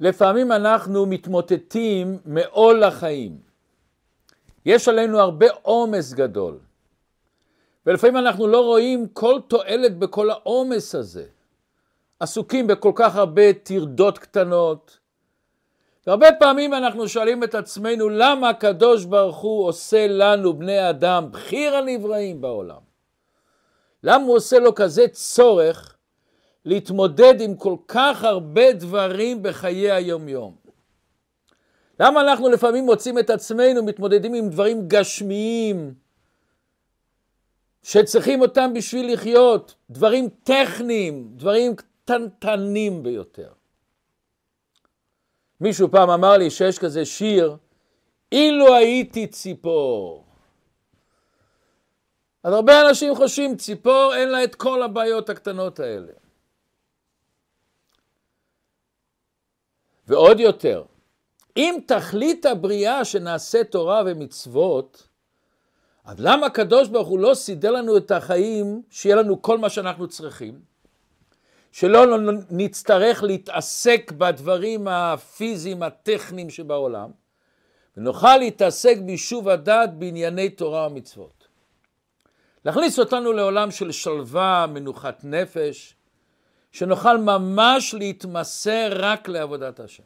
לפעמים אנחנו מתמוטטים מעול החיים. יש עלינו הרבה עומס גדול. ולפעמים אנחנו לא רואים כל תועלת בכל העומס הזה. עסוקים בכל כך הרבה טרדות קטנות. והרבה פעמים אנחנו שואלים את עצמנו למה הקדוש ברוך הוא עושה לנו בני אדם בחיר הנבראים בעולם? למה הוא עושה לו כזה צורך להתמודד עם כל כך הרבה דברים בחיי היומיום? למה אנחנו לפעמים מוצאים את עצמנו מתמודדים עם דברים גשמיים שצריכים אותם בשביל לחיות, דברים טכניים, דברים קטנטנים ביותר. מישהו פעם אמר לי שיש כזה שיר, אילו הייתי ציפור. אז הרבה אנשים חושבים, ציפור אין לה את כל הבעיות הקטנות האלה. ועוד יותר, אם תכלית הבריאה שנעשה תורה ומצוות, אז למה הקדוש ברוך הוא לא סידר לנו את החיים, שיהיה לנו כל מה שאנחנו צריכים? שלא נצטרך להתעסק בדברים הפיזיים הטכניים שבעולם, ונוכל להתעסק ביישוב הדת בענייני תורה ומצוות. להכניס אותנו לעולם של שלווה, מנוחת נפש, שנוכל ממש להתמסר רק לעבודת השם.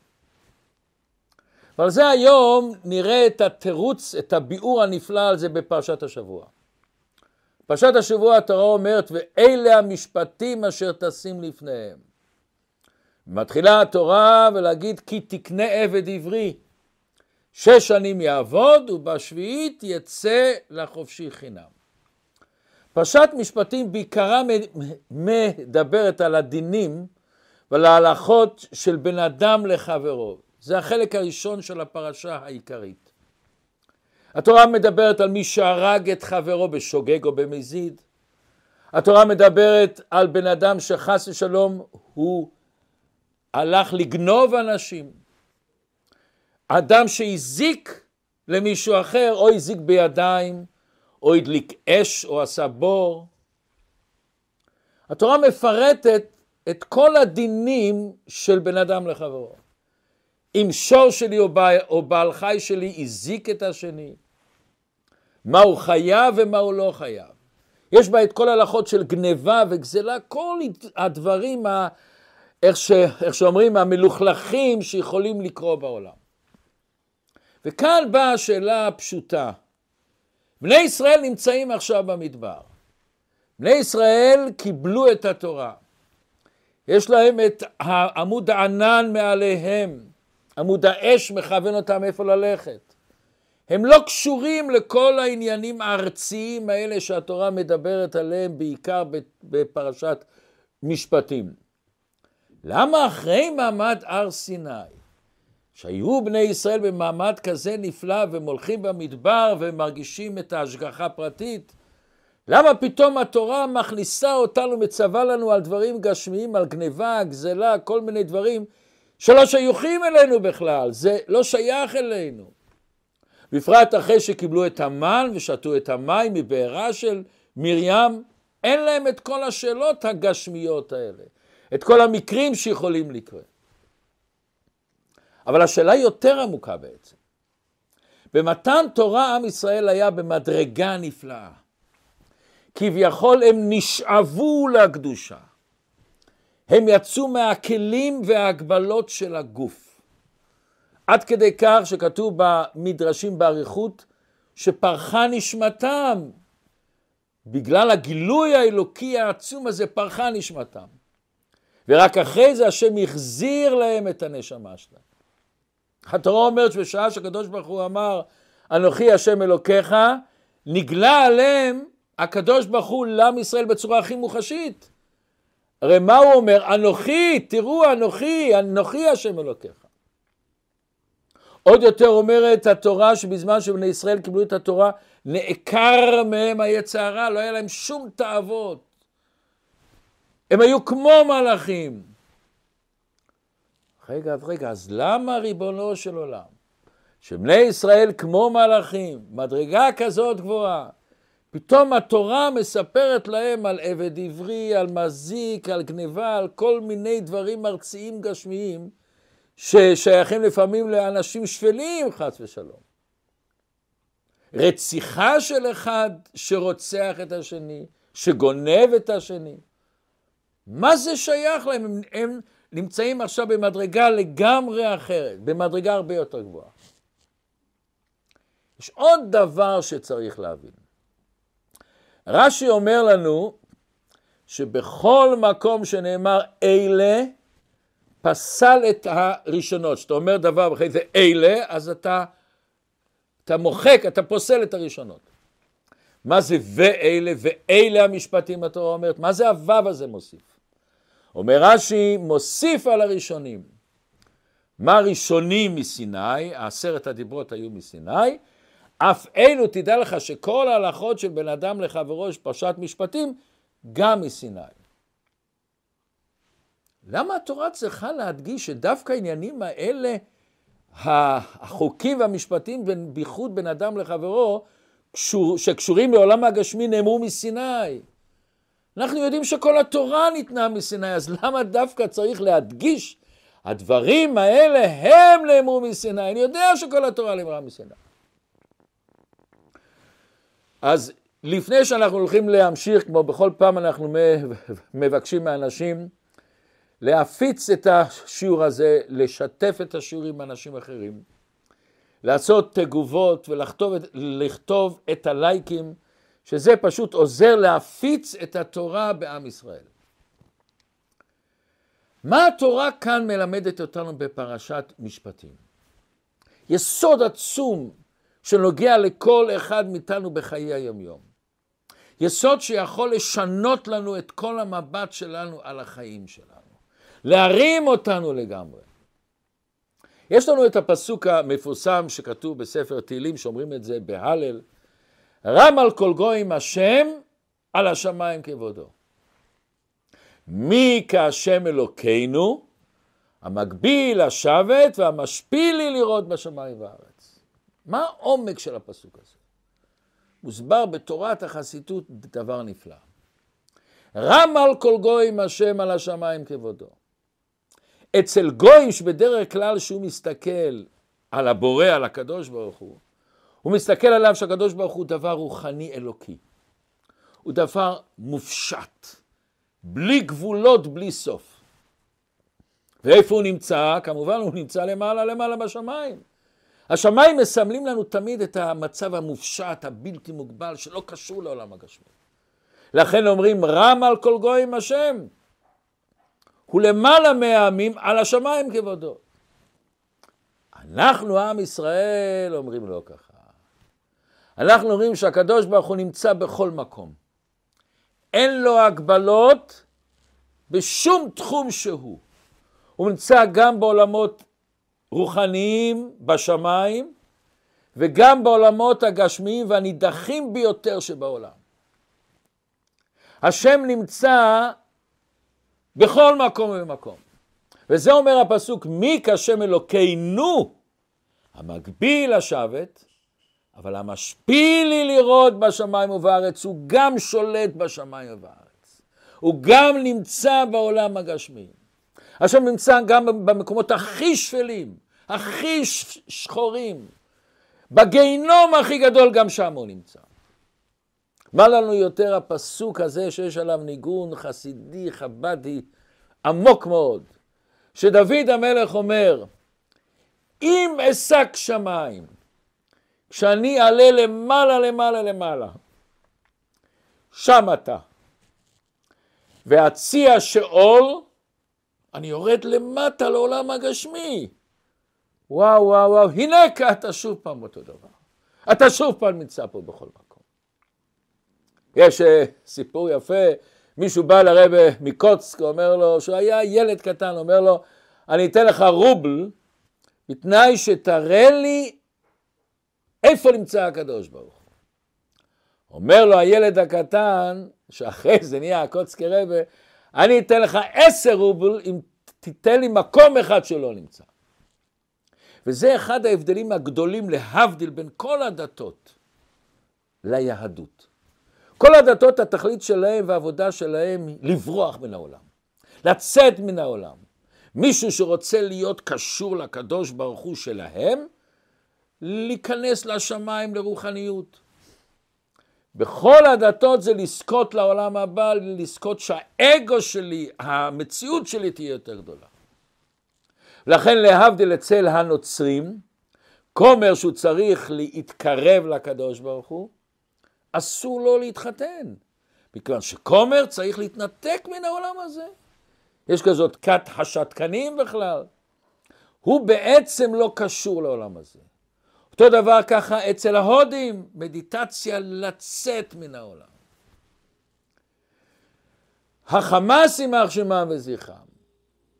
ועל זה היום נראה את התירוץ, את הביאור הנפלא על זה בפרשת השבוע. פרשת השבוע התורה אומרת, ואלה המשפטים אשר תשים לפניהם. מתחילה התורה ולהגיד, כי תקנה עבד עברי. שש שנים יעבוד ובשביעית יצא לחופשי חינם. פרשת משפטים בעיקרה מדברת על הדינים ועל ההלכות של בן אדם לחברו. זה החלק הראשון של הפרשה העיקרית. התורה מדברת על מי שהרג את חברו בשוגג או במזיד. התורה מדברת על בן אדם שחס ושלום הוא הלך לגנוב אנשים. אדם שהזיק למישהו אחר, או הזיק בידיים, או הדליק אש, או עשה בור. התורה מפרטת את כל הדינים של בן אדם לחברו. אם שור שלי או, בעל, או בעל חי שלי הזיק את השני, מה הוא חייב ומה הוא לא חייב. יש בה את כל ההלכות של גניבה וגזלה, כל הדברים, ה, איך, ש, איך שאומרים, המלוכלכים שיכולים לקרות בעולם. וכאן באה השאלה הפשוטה. בני ישראל נמצאים עכשיו במדבר. בני ישראל קיבלו את התורה. יש להם את עמוד הענן מעליהם. עמוד האש מכוון אותם איפה ללכת. הם לא קשורים לכל העניינים הארציים האלה שהתורה מדברת עליהם בעיקר בפרשת משפטים. למה אחרי מעמד הר סיני, שהיו בני ישראל במעמד כזה נפלא והם הולכים במדבר ומרגישים את ההשגחה הפרטית, למה פתאום התורה מכניסה אותנו, מצווה לנו על דברים גשמיים, על גניבה, גזלה, כל מיני דברים שלא שייכים אלינו בכלל, זה לא שייך אלינו. בפרט אחרי שקיבלו את המן ושתו את המים מבארה של מרים, אין להם את כל השאלות הגשמיות האלה, את כל המקרים שיכולים לקרות. אבל השאלה יותר עמוקה בעצם. במתן תורה עם ישראל היה במדרגה נפלאה. כביכול הם נשאבו לקדושה. הם יצאו מהכלים וההגבלות של הגוף. עד כדי כך שכתוב במדרשים באריכות שפרחה נשמתם. בגלל הגילוי האלוקי העצום הזה פרחה נשמתם. ורק אחרי זה השם החזיר להם את הנשמה שלהם. התורה אומרת שבשעה שהקדוש ברוך הוא אמר אנוכי השם אלוקיך, נגלה עליהם הקדוש ברוך הוא לעם ישראל בצורה הכי מוחשית. הרי מה הוא אומר? אנוכי, תראו אנוכי, אנוכי השם אלוקיך. עוד יותר אומרת התורה שבזמן שבני ישראל קיבלו את התורה, נעקר מהם היצע הרע, לא היה להם שום תאוות. הם היו כמו מלאכים. רגע, רגע, אז למה ריבונו של עולם, שבני ישראל כמו מלאכים, מדרגה כזאת גבוהה, פתאום התורה מספרת להם על עבד עברי, על מזיק, על גניבה, על כל מיני דברים ארציים גשמיים, ששייכים לפעמים לאנשים שפלים, חס ושלום. רציחה של אחד שרוצח את השני, שגונב את השני. מה זה שייך להם? הם, הם נמצאים עכשיו במדרגה לגמרי אחרת, במדרגה הרבה יותר גבוהה. יש עוד דבר שצריך להבין. רש"י אומר לנו שבכל מקום שנאמר אלה, פסל את הראשונות. כשאתה אומר דבר ואחרי זה אלה, אז אתה, אתה מוחק, אתה פוסל את הראשונות. מה זה ואלה, ואלה המשפטים התורה אומרת, מה זה הוו הזה מוסיף? אומר רש"י, מוסיף על הראשונים. מה ראשונים מסיני? עשרת הדיברות היו מסיני. אף אלו, תדע לך שכל ההלכות של בן אדם לחברו יש פרשת משפטים, גם מסיני. למה התורה צריכה להדגיש שדווקא העניינים האלה, החוקים והמשפטים, בייחוד בין אדם לחברו, שקשורים לעולם הגשמי, נאמרו מסיני? אנחנו יודעים שכל התורה ניתנה מסיני, אז למה דווקא צריך להדגיש הדברים האלה הם נאמרו מסיני? אני יודע שכל התורה נאמרה מסיני. אז לפני שאנחנו הולכים להמשיך, כמו בכל פעם אנחנו מבקשים מאנשים להפיץ את השיעור הזה, לשתף את השיעור עם אנשים אחרים, לעשות תגובות ולכתוב את הלייקים שזה פשוט עוזר להפיץ את התורה בעם ישראל. מה התורה כאן מלמדת אותנו בפרשת משפטים? יסוד עצום שנוגע לכל אחד מאיתנו בחיי היומיום. יסוד שיכול לשנות לנו את כל המבט שלנו על החיים שלנו. להרים אותנו לגמרי. יש לנו את הפסוק המפורסם שכתוב בספר תהילים, שאומרים את זה בהלל, רם על כל גויים השם, על השמיים כבודו. מי כהשם אלוקינו, המקביל לשבת והמשפיל לי לראות בשמיים וארץ. מה העומק של הפסוק הזה? מוסבר בתורת החסידות דבר נפלא. רם על כל גויים השם על השמיים כבודו. אצל גויים שבדרך כלל שהוא מסתכל על הבורא, על הקדוש ברוך הוא, הוא מסתכל עליו שהקדוש ברוך הוא דבר רוחני אלוקי. הוא דבר מופשט, בלי גבולות, בלי סוף. ואיפה הוא נמצא? כמובן הוא נמצא למעלה למעלה בשמיים. השמיים מסמלים לנו תמיד את המצב המופשט, הבלתי מוגבל, שלא קשור לעולם הגשמי. לכן אומרים רם על כל גויים השם. הוא למעלה מהעמים על השמיים כבודו. אנחנו עם ישראל אומרים לא ככה. אנחנו אומרים שהקדוש ברוך הוא נמצא בכל מקום. אין לו הגבלות בשום תחום שהוא. הוא נמצא גם בעולמות רוחניים בשמיים וגם בעולמות הגשמיים והנידחים ביותר שבעולם. השם נמצא בכל מקום ומקום. וזה אומר הפסוק, מי כשם אלוקינו המקביל לשבת אבל המשפיל לי לראות בשמיים ובארץ, הוא גם שולט בשמיים ובארץ. הוא גם נמצא בעולם הגשמי. עכשיו נמצא גם במקומות הכי שפלים, הכי שחורים. בגיהינום הכי גדול, גם שם הוא נמצא. מה לנו יותר הפסוק הזה שיש עליו ניגון חסידי, חבדי, עמוק מאוד, שדוד המלך אומר, אם אשק שמיים, כשאני אעלה למעלה למעלה למעלה, שם אתה. ואציע שאול, אני יורד למטה לעולם הגשמי. וואו וואו וואו, הנה אתה שוב פעם אותו דבר. אתה שוב פעם נמצא פה בכל מקום. יש uh, סיפור יפה, מישהו בא לרבה מקוצק, אומר לו, שהוא היה ילד קטן, אומר לו, אני אתן לך רובל, בתנאי שתראה לי איפה נמצא הקדוש ברוך הוא? אומר לו הילד הקטן, שאחרי זה נהיה הקוצקי רבה, אני אתן לך עשר רובל אם תיתן לי מקום אחד שלא נמצא. וזה אחד ההבדלים הגדולים להבדיל בין כל הדתות ליהדות. כל הדתות, התכלית שלהם והעבודה שלהם היא לברוח מן העולם, לצאת מן העולם. מישהו שרוצה להיות קשור לקדוש ברוך הוא שלהם, להיכנס לשמיים לרוחניות. בכל הדתות זה לזכות לעולם הבא, לזכות שהאגו שלי, המציאות שלי תהיה יותר גדולה. לכן להבדיל אצל הנוצרים, כומר שהוא צריך להתקרב לקדוש ברוך הוא, אסור לו להתחתן. מכיוון שכומר צריך להתנתק מן העולם הזה. יש כזאת כת השתקנים בכלל. הוא בעצם לא קשור לעולם הזה. אותו דבר ככה אצל ההודים, מדיטציה לצאת מן העולם. החמאס יימח שמם וזכרם,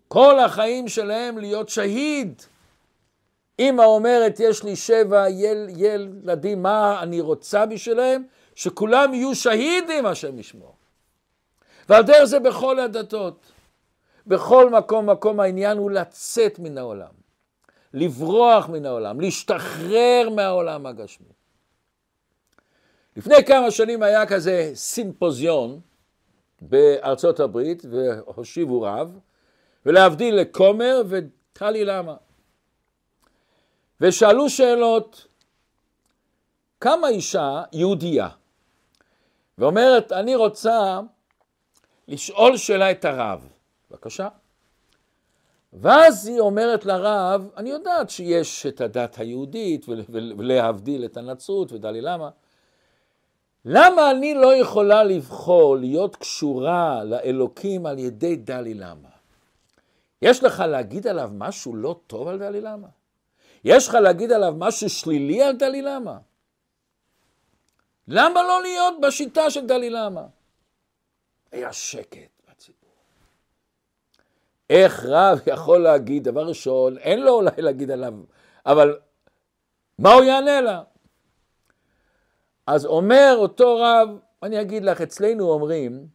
כל החיים שלהם להיות שהיד. אמא אומרת, יש לי שבע יל, ילדים, מה אני רוצה בשבילם? שכולם יהיו שהידים, השם ישמור. ועל דרך זה בכל הדתות. בכל מקום, מקום העניין הוא לצאת מן העולם. לברוח מן העולם, להשתחרר מהעולם הגשמי. לפני כמה שנים היה כזה סימפוזיון בארצות הברית, והושיבו רב, ולהבדיל לכומר וטלי למה. ושאלו שאלות, כמה אישה יהודייה, ואומרת, אני רוצה לשאול שאלה את הרב. בבקשה. ואז היא אומרת לרב, אני יודעת שיש את הדת היהודית ולהבדיל את הנצרות ודלי למה. למה אני לא יכולה לבחור להיות קשורה לאלוקים על ידי דלי למה? יש לך להגיד עליו משהו לא טוב על דלי למה? יש לך להגיד עליו משהו שלילי על דלי למה? למה לא להיות בשיטה של דלי למה? היה שקט. איך רב יכול להגיד, דבר ראשון, אין לו אולי להגיד עליו, אבל מה הוא יענה לה? אז אומר אותו רב, אני אגיד לך, אצלנו אומרים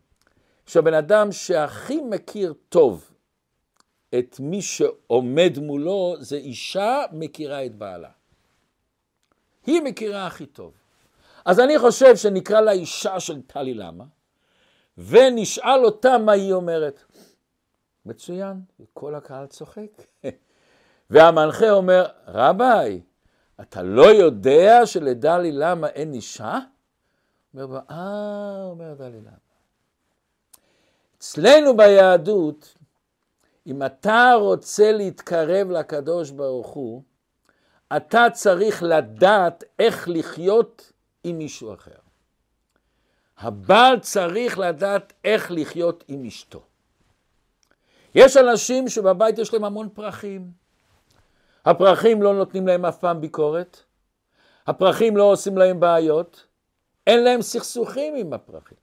שהבן אדם שהכי מכיר טוב את מי שעומד מולו, זה אישה מכירה את בעלה. היא מכירה הכי טוב. אז אני חושב שנקרא לה אישה של טלי למה, ונשאל אותה מה היא אומרת. מצוין, וכל הקהל צוחק. והמנחה אומר, רביי, אתה לא יודע שלדלי למה אין אישה? אומר, אה, אומר דלי למה. אצלנו ביהדות, אם אתה רוצה להתקרב לקדוש ברוך הוא, אתה צריך לדעת איך לחיות עם מישהו אחר. הבעל צריך לדעת איך לחיות עם אשתו. יש אנשים שבבית יש להם המון פרחים. הפרחים לא נותנים להם אף פעם ביקורת, הפרחים לא עושים להם בעיות, אין להם סכסוכים עם הפרחים.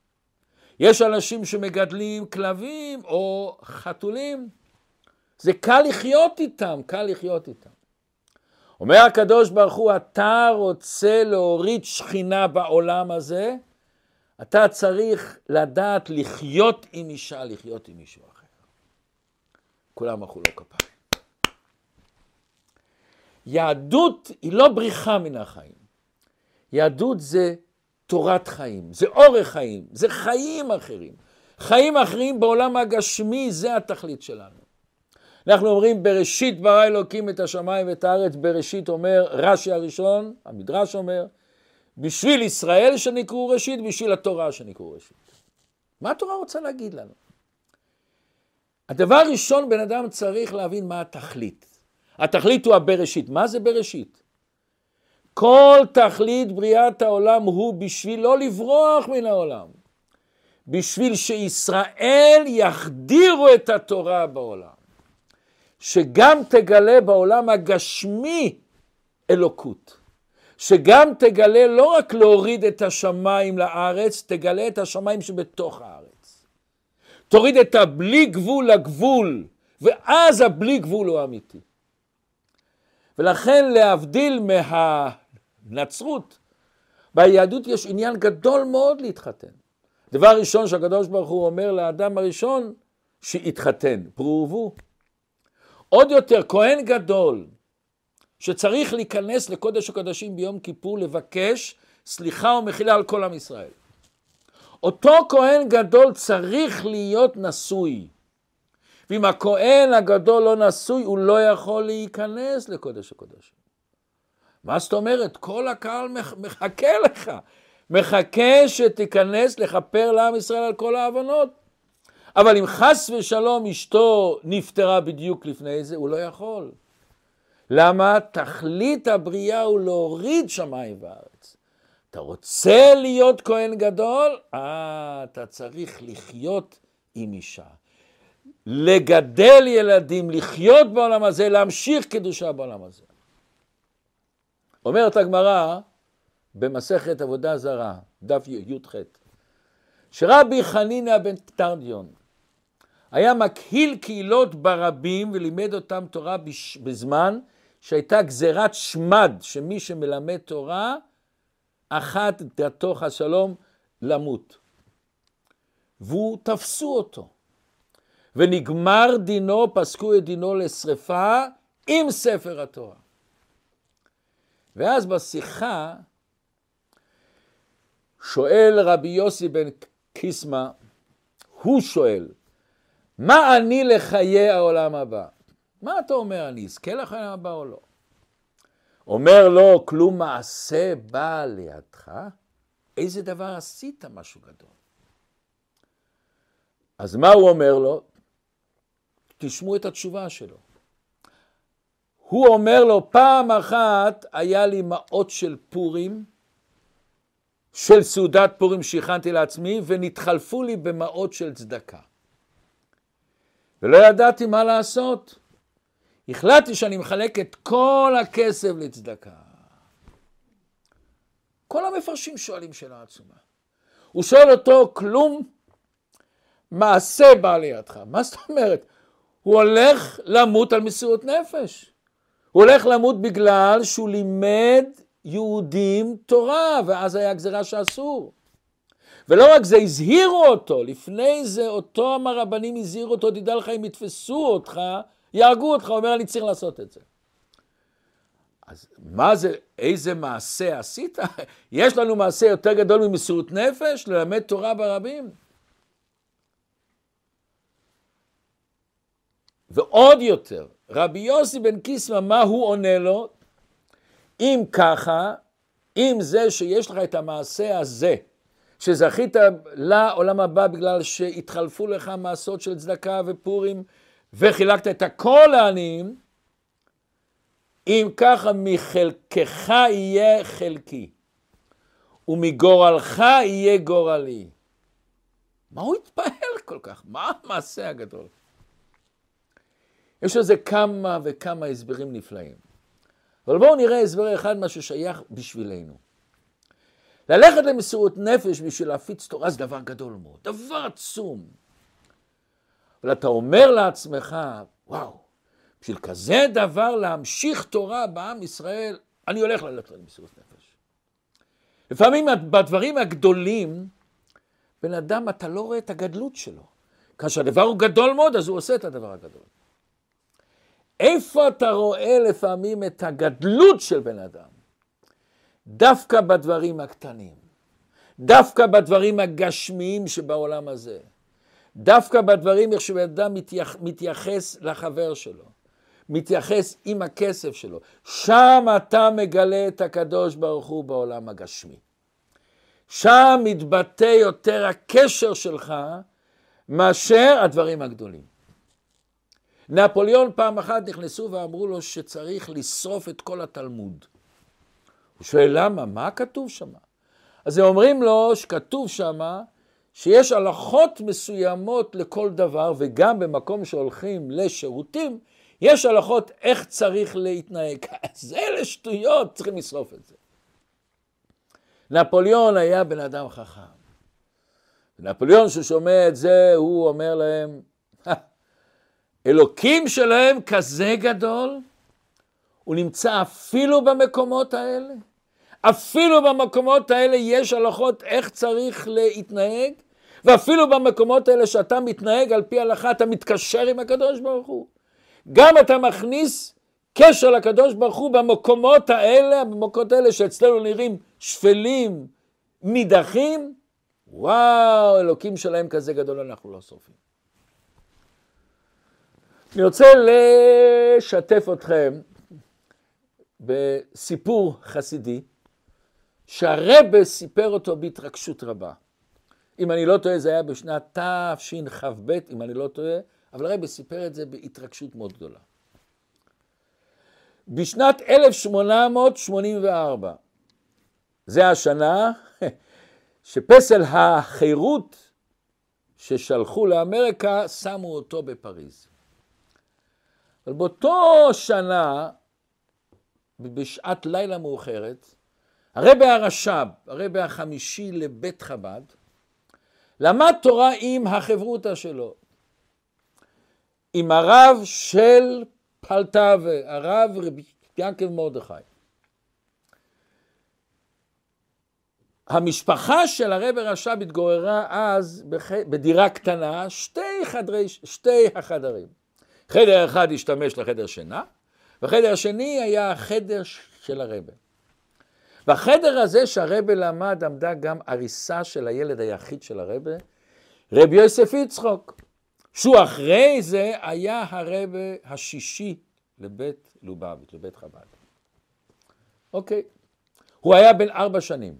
יש אנשים שמגדלים כלבים או חתולים, זה קל לחיות איתם, קל לחיות איתם. אומר הקדוש ברוך הוא, אתה רוצה להוריד שכינה בעולם הזה, אתה צריך לדעת לחיות עם אישה, לחיות עם מישהו אחר. כולם מחאו לו כפיים. יהדות היא לא בריחה מן החיים. יהדות זה תורת חיים, זה אורך חיים, זה חיים אחרים. חיים אחרים בעולם הגשמי, זה התכלית שלנו. אנחנו אומרים, בראשית ברא אלוקים את השמיים ואת הארץ, בראשית אומר, רש"י הראשון, המדרש אומר, בשביל ישראל שנקראו ראשית, בשביל התורה שנקראו ראשית. מה התורה רוצה להגיד לנו? הדבר הראשון, בן אדם צריך להבין מה התכלית. התכלית הוא הבראשית. מה זה בראשית? כל תכלית בריאת העולם הוא בשביל לא לברוח מן העולם. בשביל שישראל יחדירו את התורה בעולם. שגם תגלה בעולם הגשמי אלוקות. שגם תגלה לא רק להוריד את השמיים לארץ, תגלה את השמיים שבתוך הארץ. תוריד את הבלי גבול לגבול, ואז הבלי גבול הוא אמיתי. ולכן להבדיל מהנצרות, ביהדות יש עניין גדול מאוד להתחתן. דבר ראשון שהקדוש ברוך הוא אומר לאדם הראשון, שיתחתן, פרו ורבו. עוד יותר, כהן גדול, שצריך להיכנס לקודש הקודשים ביום כיפור, לבקש סליחה ומחילה על כל עם ישראל. אותו כהן גדול צריך להיות נשוי. ואם הכהן הגדול לא נשוי, הוא לא יכול להיכנס לקודש הקודשים. מה זאת אומרת? כל הקהל מחכה לך, מחכה שתיכנס לכפר לעם ישראל על כל העוונות. אבל אם חס ושלום אשתו נפטרה בדיוק לפני זה, הוא לא יכול. למה? תכלית הבריאה הוא להוריד שמיים וארץ. אתה רוצה להיות כהן גדול? אה, אתה צריך לחיות עם אישה. לגדל ילדים, לחיות בעולם הזה, להמשיך קדושה בעולם הזה. אומרת הגמרא במסכת עבודה זרה, דף י"ח, שרבי חנינא בן טרדיון היה מקהיל קהילות ברבים ולימד אותם תורה בזמן שהייתה גזירת שמד, שמי שמלמד תורה, אחת דתו השלום למות. והוא תפסו אותו. ונגמר דינו, פסקו את דינו לשרפה עם ספר התורה. ואז בשיחה שואל רבי יוסי בן קיסמא, הוא שואל, מה אני לחיי העולם הבא? מה אתה אומר, אני אזכה לחיים הבא או לא? אומר לו, כלום מעשה בא לידך? איזה דבר עשית משהו גדול? אז מה הוא אומר לו? תשמעו את התשובה שלו. הוא אומר לו, פעם אחת היה לי מעות של פורים, של סעודת פורים שהכנתי לעצמי, ונתחלפו לי במעות של צדקה. ולא ידעתי מה לעשות. החלטתי שאני מחלק את כל הכסף לצדקה. כל המפרשים שואלים שאלה עצומה. הוא שואל אותו, כלום מעשה בא לידך. מה זאת אומרת? הוא הולך למות על מסירות נפש. הוא הולך למות בגלל שהוא לימד יהודים תורה, ואז היה גזירה שאסור. ולא רק זה, הזהירו אותו, לפני זה אותם הרבנים הזהירו אותו, תדע לך, אם יתפסו אותך, יהרגו אותך, הוא אומר, אני צריך לעשות את זה. אז מה זה, איזה מעשה עשית? יש לנו מעשה יותר גדול ממסירות נפש, ללמד תורה ברבים? ועוד יותר, רבי יוסי בן קיסמא, מה הוא עונה לו? אם ככה, אם זה שיש לך את המעשה הזה, שזכית לעולם הבא בגלל שהתחלפו לך מעשות של צדקה ופורים, וחילקת את הכל לעניים, אם ככה מחלקך יהיה חלקי, ומגורלך יהיה גורלי. מה הוא התפעל כל כך? מה המעשה הגדול? יש לזה כמה וכמה הסברים נפלאים. אבל בואו נראה הסבר אחד, מה ששייך בשבילנו. ללכת למסירות נפש בשביל להפיץ תורה זה דבר גדול מאוד, דבר עצום. אבל אתה אומר לעצמך, וואו, בשביל כזה דבר להמשיך תורה בעם ישראל, אני הולך ללכת למסירות נפש. לפעמים בדברים הגדולים, בן אדם, אתה לא רואה את הגדלות שלו. כאשר הדבר הוא גדול מאוד, אז הוא עושה את הדבר הגדול. איפה אתה רואה לפעמים את הגדלות של בן אדם? דווקא בדברים הקטנים, דווקא בדברים הגשמיים שבעולם הזה, דווקא בדברים איך אדם מתייח, מתייחס לחבר שלו, מתייחס עם הכסף שלו, שם אתה מגלה את הקדוש ברוך הוא בעולם הגשמי. שם מתבטא יותר הקשר שלך מאשר הדברים הגדולים. נפוליאון פעם אחת נכנסו ואמרו לו שצריך לשרוף את כל התלמוד. הוא שואל למה? מה כתוב שם? אז הם אומרים לו שכתוב שם שיש הלכות מסוימות לכל דבר, וגם במקום שהולכים לשירותים, יש הלכות איך צריך להתנהג. זה לשטויות, צריכים לשרוף את זה. נפוליאון היה בן אדם חכם. נפוליאון ששומע את זה, הוא אומר להם, אלוקים שלהם כזה גדול, הוא נמצא אפילו במקומות האלה. אפילו במקומות האלה יש הלכות איך צריך להתנהג, ואפילו במקומות האלה שאתה מתנהג על פי הלכה, אתה מתקשר עם הקדוש ברוך הוא. גם אתה מכניס קשר לקדוש ברוך הוא במקומות האלה, במקומות האלה שאצלנו נראים שפלים, נידחים, וואו, אלוקים שלהם כזה גדול אנחנו לא סופים. אני רוצה לשתף אתכם בסיפור חסידי, שהרבה סיפר אותו בהתרגשות רבה. אם אני לא טועה, זה היה בשנת תשכ"ב, אם אני לא טועה, אבל הרבי סיפר את זה בהתרגשות מאוד גדולה. בשנת 1884, זה השנה שפסל החירות ששלחו לאמריקה, שמו אותו בפריז. אבל באותו שנה, בשעת לילה מאוחרת, הרבי הרש"ב, הרבי החמישי לבית חב"ד, למד תורה עם החברותא שלו, עם הרב של פלטבה, הרב רבי ינקב מרדכי. המשפחה של הרב רש"ב התגוררה אז. בדירה קטנה, שתי, חדרי, שתי החדרים. חדר אחד השתמש לחדר שינה, וחדר השני היה החדר של הרבה. בחדר הזה שהרבה למד עמדה גם עריסה של הילד היחיד של הרבה, רבי יוסף יצחוק, שהוא אחרי זה היה הרבה השישי לבית לובביץ', לבית חב"ד. אוקיי, הוא היה בן ארבע שנים.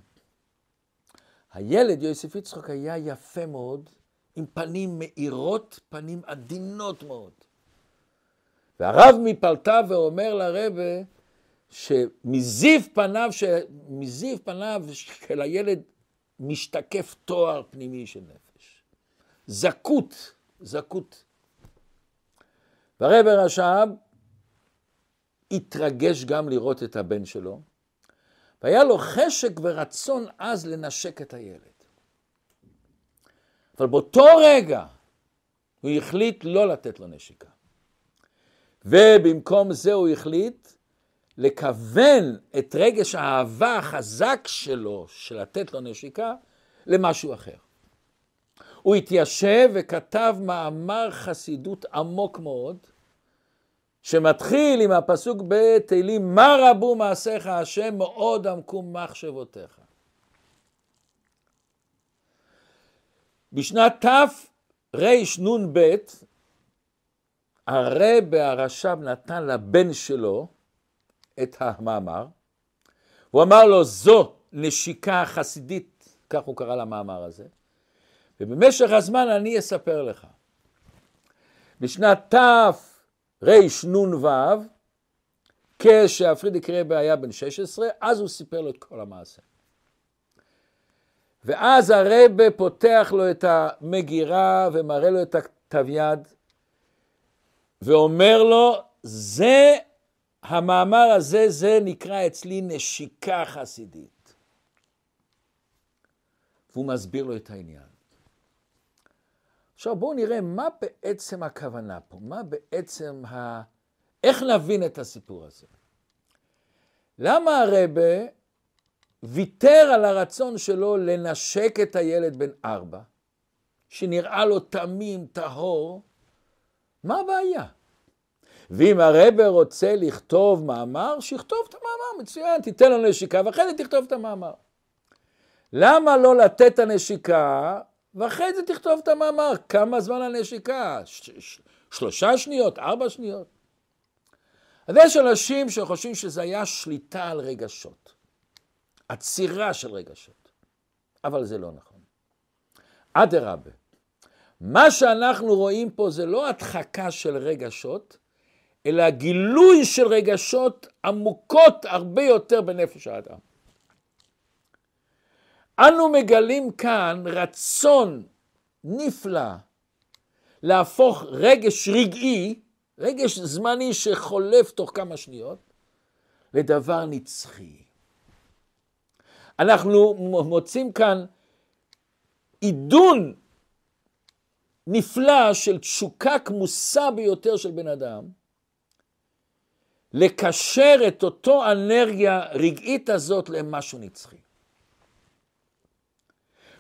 הילד יוסף יצחוק היה יפה מאוד, עם פנים מאירות, פנים עדינות מאוד. והרב מפלטה ואומר לרבה, שמזיו פניו. מזיו פניו של הילד משתקף תואר פנימי של נפש. זכות, זכות. והרב רש"ב התרגש גם לראות את הבן שלו, והיה לו חשק ורצון עז לנשק את הילד. אבל באותו רגע הוא החליט לא לתת לו נשיקה. ובמקום זה הוא החליט לכוון את רגש האהבה החזק שלו, של לתת לו נשיקה, למשהו אחר. הוא התיישב וכתב מאמר חסידות עמוק מאוד, שמתחיל עם הפסוק בתהילים, מה רבו מעשיך השם, מאוד עמקו מחשבותיך. בשנת תרנ"ב, הרב הרש"ב נתן לבן שלו, את המאמר, הוא אמר לו, זו נשיקה חסידית, כך הוא קרא למאמר הזה, ובמשך הזמן אני אספר לך. בשנת תרנ"ו, כשהפרידיק רבי היה בן 16, אז הוא סיפר לו את כל המעשה. ואז הרבה פותח לו את המגירה ומראה לו את הכתב יד, ואומר לו, זה המאמר הזה, זה נקרא אצלי נשיקה חסידית. והוא מסביר לו את העניין. עכשיו בואו נראה מה בעצם הכוונה פה, מה בעצם ה... איך נבין את הסיפור הזה. למה הרבה ויתר על הרצון שלו לנשק את הילד בן ארבע, שנראה לו תמים, טהור? מה הבעיה? ואם הרבה רוצה לכתוב מאמר, שיכתוב את המאמר, מצוין, תיתן לו נשיקה ואחרי זה תכתוב את המאמר. למה לא לתת את הנשיקה ואחרי זה תכתוב את המאמר? כמה זמן הנשיקה? ש- ש- שלושה שניות? ארבע שניות? אז יש אנשים שחושבים שזה היה שליטה על רגשות, עצירה של רגשות, אבל זה לא נכון. אדרבה, מה שאנחנו רואים פה זה לא הדחקה של רגשות, אלא גילוי של רגשות עמוקות הרבה יותר בנפש האדם. אנו מגלים כאן רצון נפלא להפוך רגש רגעי, רגש זמני שחולף תוך כמה שניות, לדבר נצחי. אנחנו מוצאים כאן עידון נפלא של תשוקה כמוסה ביותר של בן אדם, לקשר את אותו אנרגיה רגעית הזאת למשהו נצחי.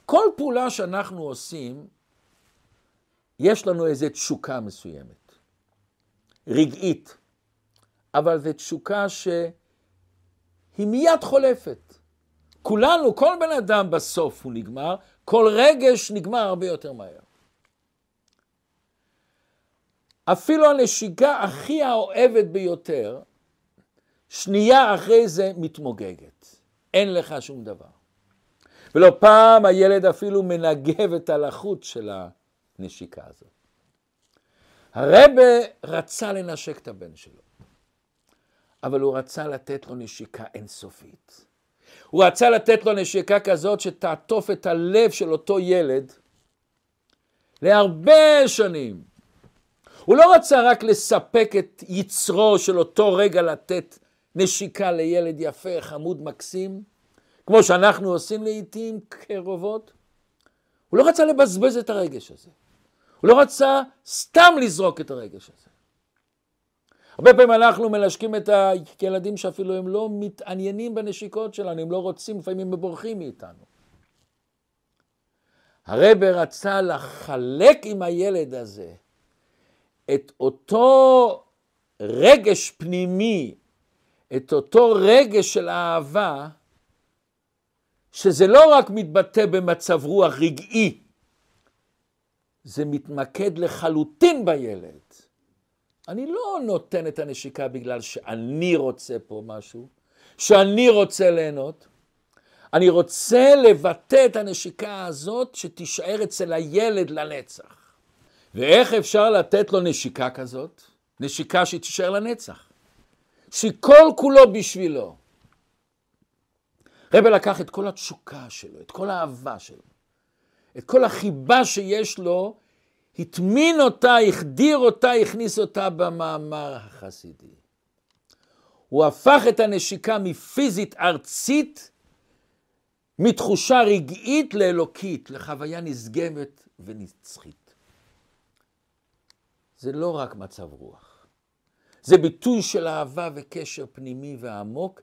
כל פעולה שאנחנו עושים, יש לנו איזו תשוקה מסוימת, רגעית, אבל זו תשוקה שהיא מיד חולפת. כולנו, כל בן אדם בסוף הוא נגמר, כל רגש נגמר הרבה יותר מהר. אפילו הנשיקה הכי האוהבת ביותר, שנייה אחרי זה מתמוגגת. אין לך שום דבר. ולא פעם הילד אפילו מנגב את הלחות של הנשיקה הזאת. הרבה רצה לנשק את הבן שלו, אבל הוא רצה לתת לו נשיקה אינסופית. הוא רצה לתת לו נשיקה כזאת שתעטוף את הלב של אותו ילד להרבה שנים. הוא לא רצה רק לספק את יצרו של אותו רגע לתת נשיקה לילד יפה, חמוד, מקסים, כמו שאנחנו עושים לעיתים קרובות. הוא לא רצה לבזבז את הרגש הזה. הוא לא רצה סתם לזרוק את הרגש הזה. הרבה פעמים אנחנו מלשקים את הילדים שאפילו הם לא מתעניינים בנשיקות שלנו, הם לא רוצים, לפעמים הם בורחים מאיתנו. הרב רצה לחלק עם הילד הזה את אותו רגש פנימי, את אותו רגש של אהבה, שזה לא רק מתבטא במצב רוח רגעי, זה מתמקד לחלוטין בילד. אני לא נותן את הנשיקה בגלל שאני רוצה פה משהו, שאני רוצה ליהנות. אני רוצה לבטא את הנשיקה הזאת שתישאר אצל הילד לנצח. ואיך אפשר לתת לו נשיקה כזאת? נשיקה שתישאר לנצח. שכל כולו בשבילו. רבי לקח את כל התשוקה שלו, את כל האהבה שלו, את כל החיבה שיש לו, הטמין אותה, החדיר אותה, הכניס אותה במאמר החסידי. הוא הפך את הנשיקה מפיזית ארצית, מתחושה רגעית לאלוקית, לחוויה נשגבת ונצחית. זה לא רק מצב רוח, זה ביטוי של אהבה וקשר פנימי ועמוק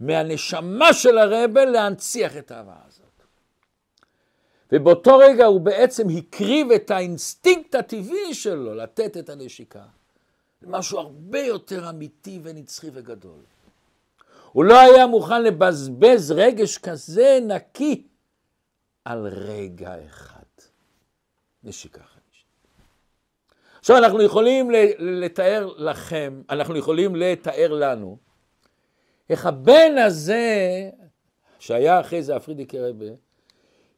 מהנשמה של הרבה להנציח את האהבה הזאת. ובאותו רגע הוא בעצם הקריב את האינסטינקט הטבעי שלו לתת את הנשיקה. משהו הרבה יותר אמיתי ונצחי וגדול. הוא לא היה מוכן לבזבז רגש כזה נקי על רגע אחד. נשיקה. עכשיו אנחנו יכולים לתאר לכם, אנחנו יכולים לתאר לנו, איך הבן הזה, שהיה אחרי זה הפרידיקי רבה,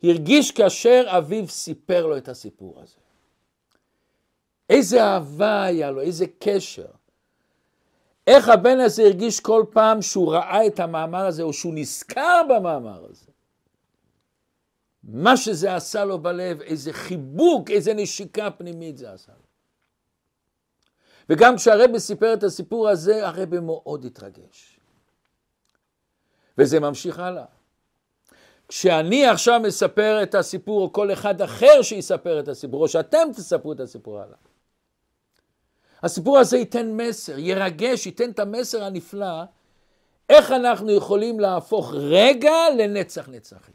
הרגיש כאשר אביו סיפר לו את הסיפור הזה. איזה אהבה היה לו, איזה קשר. איך הבן הזה הרגיש כל פעם שהוא ראה את המאמר הזה, או שהוא נזכר במאמר הזה. מה שזה עשה לו בלב, איזה חיבוק, איזה נשיקה פנימית זה עשה לו. וגם כשהרבי סיפר את הסיפור הזה, הרבי מאוד התרגש. וזה ממשיך הלאה. כשאני עכשיו מספר את הסיפור, או כל אחד אחר שיספר את הסיפור, או שאתם תספרו את הסיפור עליו. הסיפור הזה ייתן מסר, ירגש, ייתן את המסר הנפלא, איך אנחנו יכולים להפוך רגע לנצח נצחים.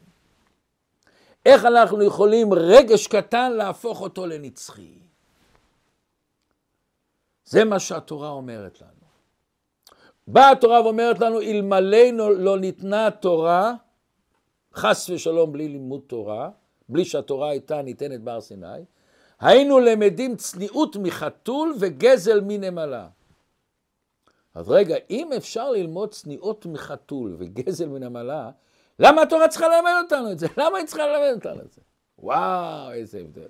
איך אנחנו יכולים רגש קטן להפוך אותו לנצחי. זה מה שהתורה אומרת לנו. באה התורה ואומרת לנו, אלמלא לא ניתנה תורה, חס ושלום בלי לימוד תורה, בלי שהתורה הייתה ניתנת בהר סיני, היינו למדים צניעות מחתול וגזל מנמלה. אז רגע, אם אפשר ללמוד צניעות מחתול וגזל מנמלה, למה התורה צריכה ללמד אותנו את זה? למה היא צריכה ללמד אותנו את זה? וואו, איזה הבדל.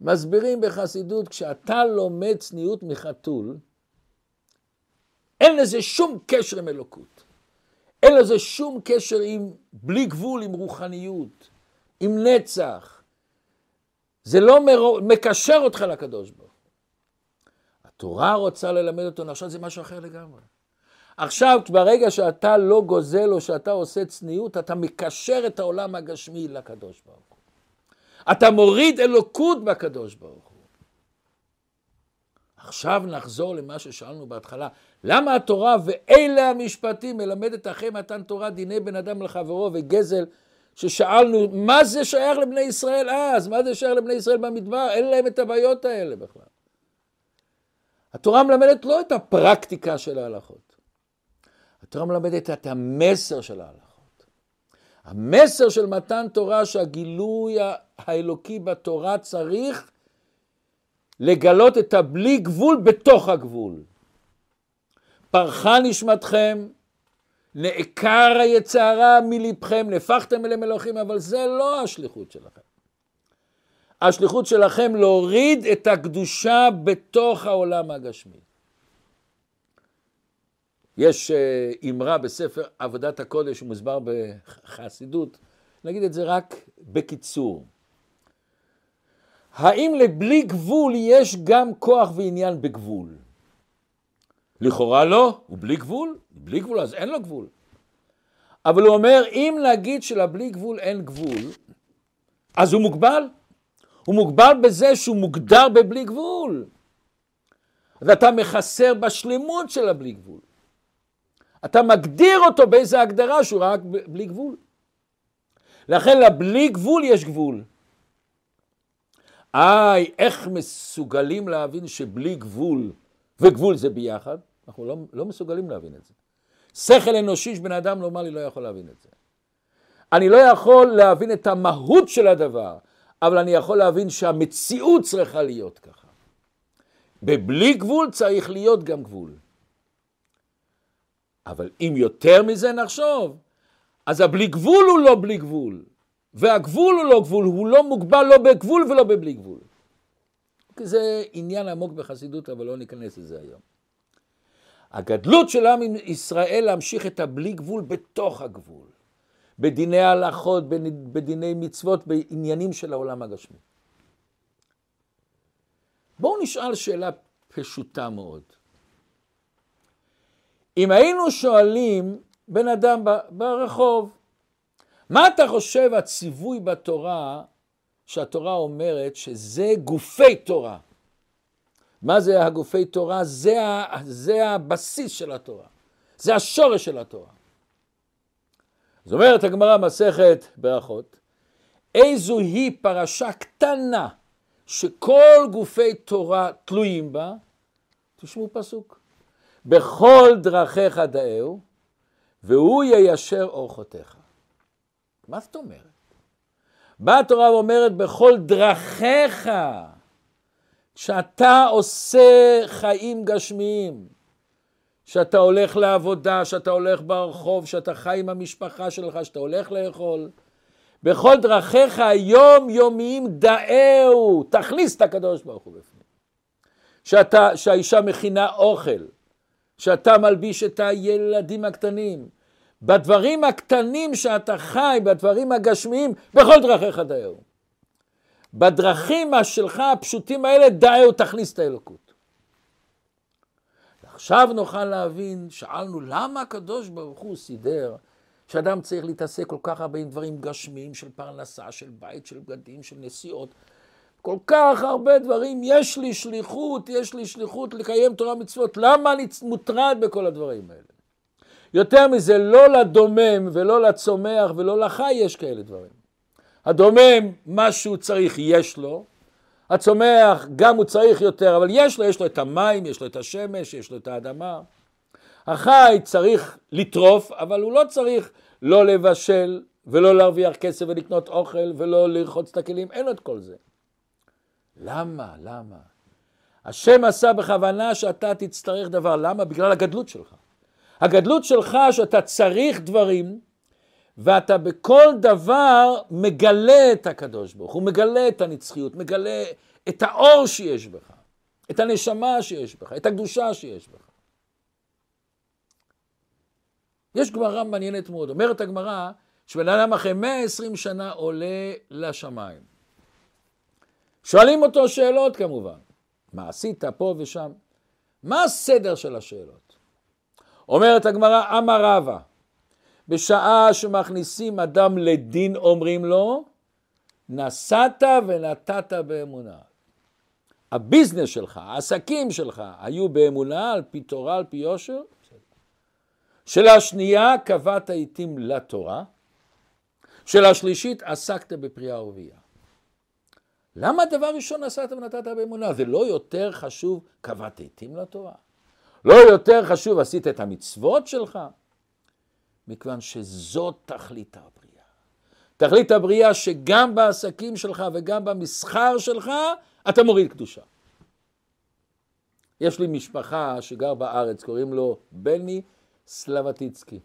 מסבירים בחסידות, כשאתה לומד צניעות מחתול, אין לזה שום קשר עם אלוקות. אין לזה שום קשר עם, בלי גבול, עם רוחניות, עם נצח. זה לא מר... מקשר אותך לקדוש ברוך התורה רוצה ללמד אותנו, עכשיו זה משהו אחר לגמרי. עכשיו, ברגע שאתה לא גוזל או שאתה עושה צניעות, אתה מקשר את העולם הגשמי לקדוש ברוך. אתה מוריד אלוקות בקדוש ברוך הוא. עכשיו נחזור למה ששאלנו בהתחלה. למה התורה ואלה המשפטים מלמדת אחרי מתן תורה דיני בן אדם לחברו וגזל ששאלנו מה זה שייך לבני ישראל אז, מה זה שייך לבני ישראל במדבר, אין להם את הבעיות האלה בכלל. התורה מלמדת לא את הפרקטיקה של ההלכות, התורה מלמדת את המסר של ההלכות. המסר של מתן תורה שהגילוי האלוקי בתורה צריך לגלות את הבלי גבול בתוך הגבול. פרחה נשמתכם, נעקר היצרה מלבכם, נהפכתם אליהם אלוהים, אבל זה לא השליחות שלכם. השליחות שלכם להוריד את הקדושה בתוך העולם הגשמי. יש אה, אמרה בספר עבודת הקודש, מוסבר בחסידות, נגיד את זה רק בקיצור. האם לבלי גבול יש גם כוח ועניין בגבול? לכאורה לא, הוא בלי גבול, בלי גבול אז אין לו גבול. אבל הוא אומר, אם נגיד שלבלי גבול אין גבול, אז הוא מוגבל. הוא מוגבל בזה שהוא מוגדר בבלי גבול. ואתה מחסר בשלמות של הבלי גבול. אתה מגדיר אותו באיזה הגדרה שהוא רק בלי גבול. לכן לבלי גבול יש גבול. איי, איך מסוגלים להבין שבלי גבול וגבול זה ביחד? אנחנו לא, לא מסוגלים להבין את זה. שכל אנושי שבן אדם נורמלי לא יכול להבין את זה. אני לא יכול להבין את המהות של הדבר, אבל אני יכול להבין שהמציאות צריכה להיות ככה. בבלי גבול צריך להיות גם גבול. אבל אם יותר מזה נחשוב, אז הבלי גבול הוא לא בלי גבול, והגבול הוא לא גבול, הוא לא מוגבל לא בגבול ולא בבלי גבול. זה עניין עמוק בחסידות, אבל לא ניכנס לזה היום. הגדלות של עם ישראל להמשיך את הבלי גבול בתוך הגבול, בדיני הלכות, בדיני מצוות, בעניינים של העולם הגשמי. בואו נשאל שאלה פשוטה מאוד. אם היינו שואלים בן אדם ברחוב, מה אתה חושב הציווי בתורה, שהתורה אומרת שזה גופי תורה? מה זה הגופי תורה? זה, זה הבסיס של התורה, זה השורש של התורה. זאת אומרת הגמרא מסכת ברכות, איזו היא פרשה קטנה שכל גופי תורה תלויים בה, תשמעו פסוק, בכל דרכיך דאהו, והוא יישר אורחותיך. מה זאת אומרת? באה התורה ואומרת, בכל דרכיך, שאתה עושה חיים גשמיים, שאתה הולך לעבודה, שאתה הולך ברחוב, שאתה חי עם המשפחה שלך, שאתה הולך לאכול, בכל דרכיך היום-יומיים דאהו, תכניס את הקדוש ברוך הוא בפנים. שאתה, שהאישה מכינה אוכל, שאתה מלביש את הילדים הקטנים, בדברים הקטנים שאתה חי, בדברים הגשמיים, בכל דרכיך דאהו. בדרכים שלך הפשוטים האלה דאהו תכניס את האלוקות. עכשיו נוכל להבין, שאלנו למה הקדוש ברוך הוא סידר שאדם צריך להתעסק כל כך הרבה עם דברים גשמיים של פרנסה, של בית, של בגדים, של נסיעות. כל כך הרבה דברים, יש לי שליחות, יש לי שליחות לקיים תורה מצוות, למה אני מוטרד בכל הדברים האלה? יותר מזה, לא לדומם ולא לצומח ולא לחי יש כאלה דברים. הדומם, מה שהוא צריך, יש לו. הצומח, גם הוא צריך יותר, אבל יש לו, יש לו את המים, יש לו את השמש, יש לו את האדמה. החי צריך לטרוף, אבל הוא לא צריך לא לבשל ולא להרוויח כסף ולקנות אוכל ולא לרחוץ את הכלים, אין לו את כל זה. למה? למה? השם עשה בכוונה שאתה תצטרך דבר, למה? בגלל הגדלות שלך. הגדלות שלך שאתה צריך דברים ואתה בכל דבר מגלה את הקדוש ברוך הוא, מגלה את הנצחיות, מגלה את האור שיש בך, את הנשמה שיש בך, את הקדושה שיש בך. יש גמרא מעניינת מאוד, אומרת הגמרא שבן אדם אחרי 120 שנה עולה לשמיים. שואלים אותו שאלות כמובן, מה עשית פה ושם? מה הסדר של השאלות? אומרת הגמרא, אמר רבא, בשעה שמכניסים אדם לדין אומרים לו, נסעת ונתת באמונה. הביזנס שלך, העסקים שלך, היו באמונה על פי תורה, על פי יושר? שאלה שנייה, קבעת עיתים לתורה. שאלה שלישית, עסקת בפריאה ורבייה. למה דבר ראשון נסעת ונתת באמונה? זה לא יותר חשוב קבעת עיתים לתורה? לא יותר חשוב עשית את המצוות שלך? מכיוון שזאת תכלית הבריאה. תכלית הבריאה שגם בעסקים שלך וגם במסחר שלך אתה מוריד קדושה. יש לי משפחה שגר בארץ, קוראים לו בני סלבטיצקי.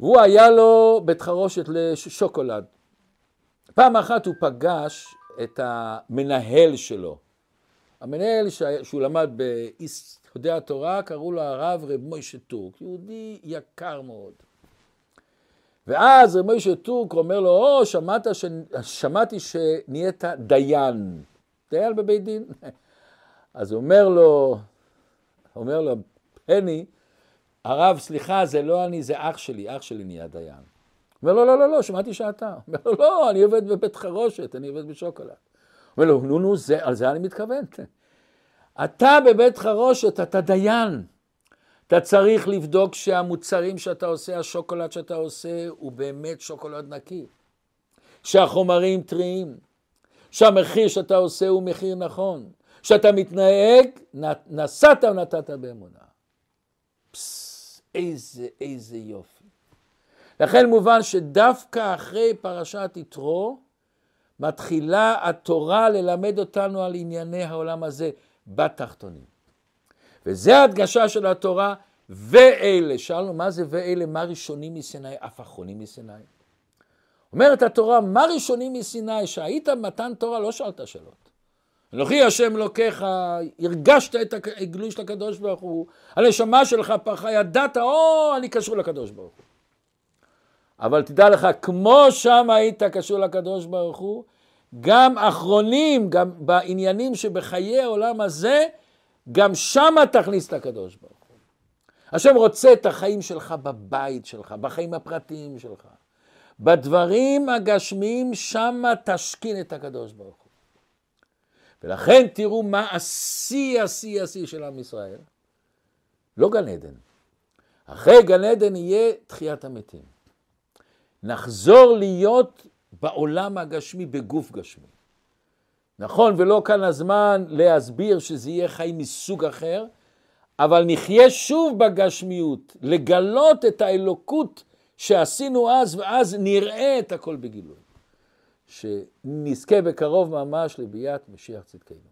והוא היה לו בית חרושת לשוקולד. פעם אחת הוא פגש את המנהל שלו. המנהל. שהוא למד ביסודי התורה, קראו לו הרב רב מוישה טורק, יהודי יקר מאוד. ואז רב מוישה טורק אומר לו, או, שמעת ש... שמעתי שנהיית דיין. דיין בבית דין. אז אומר לו, אומר לו, פני, הרב, סליחה, זה לא אני, זה אח שלי, אח שלי נהיה דיין. אומר לו, לא, לא, לא, שמעתי שאתה. אומר לו, לא, אני עובד בבית חרושת, אני עובד בשוקולד. אומר לו, נו, נו, זה, על זה אני מתכוון. אתה בבית חרושת, אתה דיין. אתה צריך לבדוק שהמוצרים שאתה עושה, השוקולד שאתה עושה, הוא באמת שוקולד נקי. שהחומרים טריים. שהמחיר שאתה עושה הוא מחיר נכון. שאתה מתנהג, נסעת ונתת באמונה. פס, איזה, איזה יופי. לכן מובן שדווקא אחרי פרשת יתרו, מתחילה התורה ללמד אותנו על ענייני העולם הזה בתחתונים. וזה ההדגשה של התורה, ואלה, שאלנו מה זה ואלה, מה ראשונים מסיני, אף אחרונים מסיני. אומרת התורה, מה ראשונים מסיני, שהיית במתן תורה, לא שאלת שאלות. אנוכי השם אלוקיך, הרגשת את הגילוי של הקדוש ברוך הוא, הנשמה שלך פרחה, ידעת, או, אני קשור לקדוש ברוך הוא. אבל תדע לך, כמו שם היית קשור לקדוש ברוך הוא, גם אחרונים, גם בעניינים שבחיי העולם הזה, גם שם תכניס את הקדוש ברוך הוא. השם רוצה את החיים שלך בבית שלך, בחיים הפרטיים שלך. בדברים הגשמיים, שם תשכין את הקדוש ברוך הוא. ולכן תראו מה השיא, השיא, השיא של עם ישראל. לא גן עדן. אחרי גן עדן יהיה תחיית המתים. נחזור להיות בעולם הגשמי בגוף גשמי. נכון, ולא כאן הזמן להסביר שזה יהיה חיים מסוג אחר, אבל נחיה שוב בגשמיות, לגלות את האלוקות שעשינו אז, ואז נראה את הכל בגילוי. שנזכה בקרוב ממש לביאת משיח צדקנו.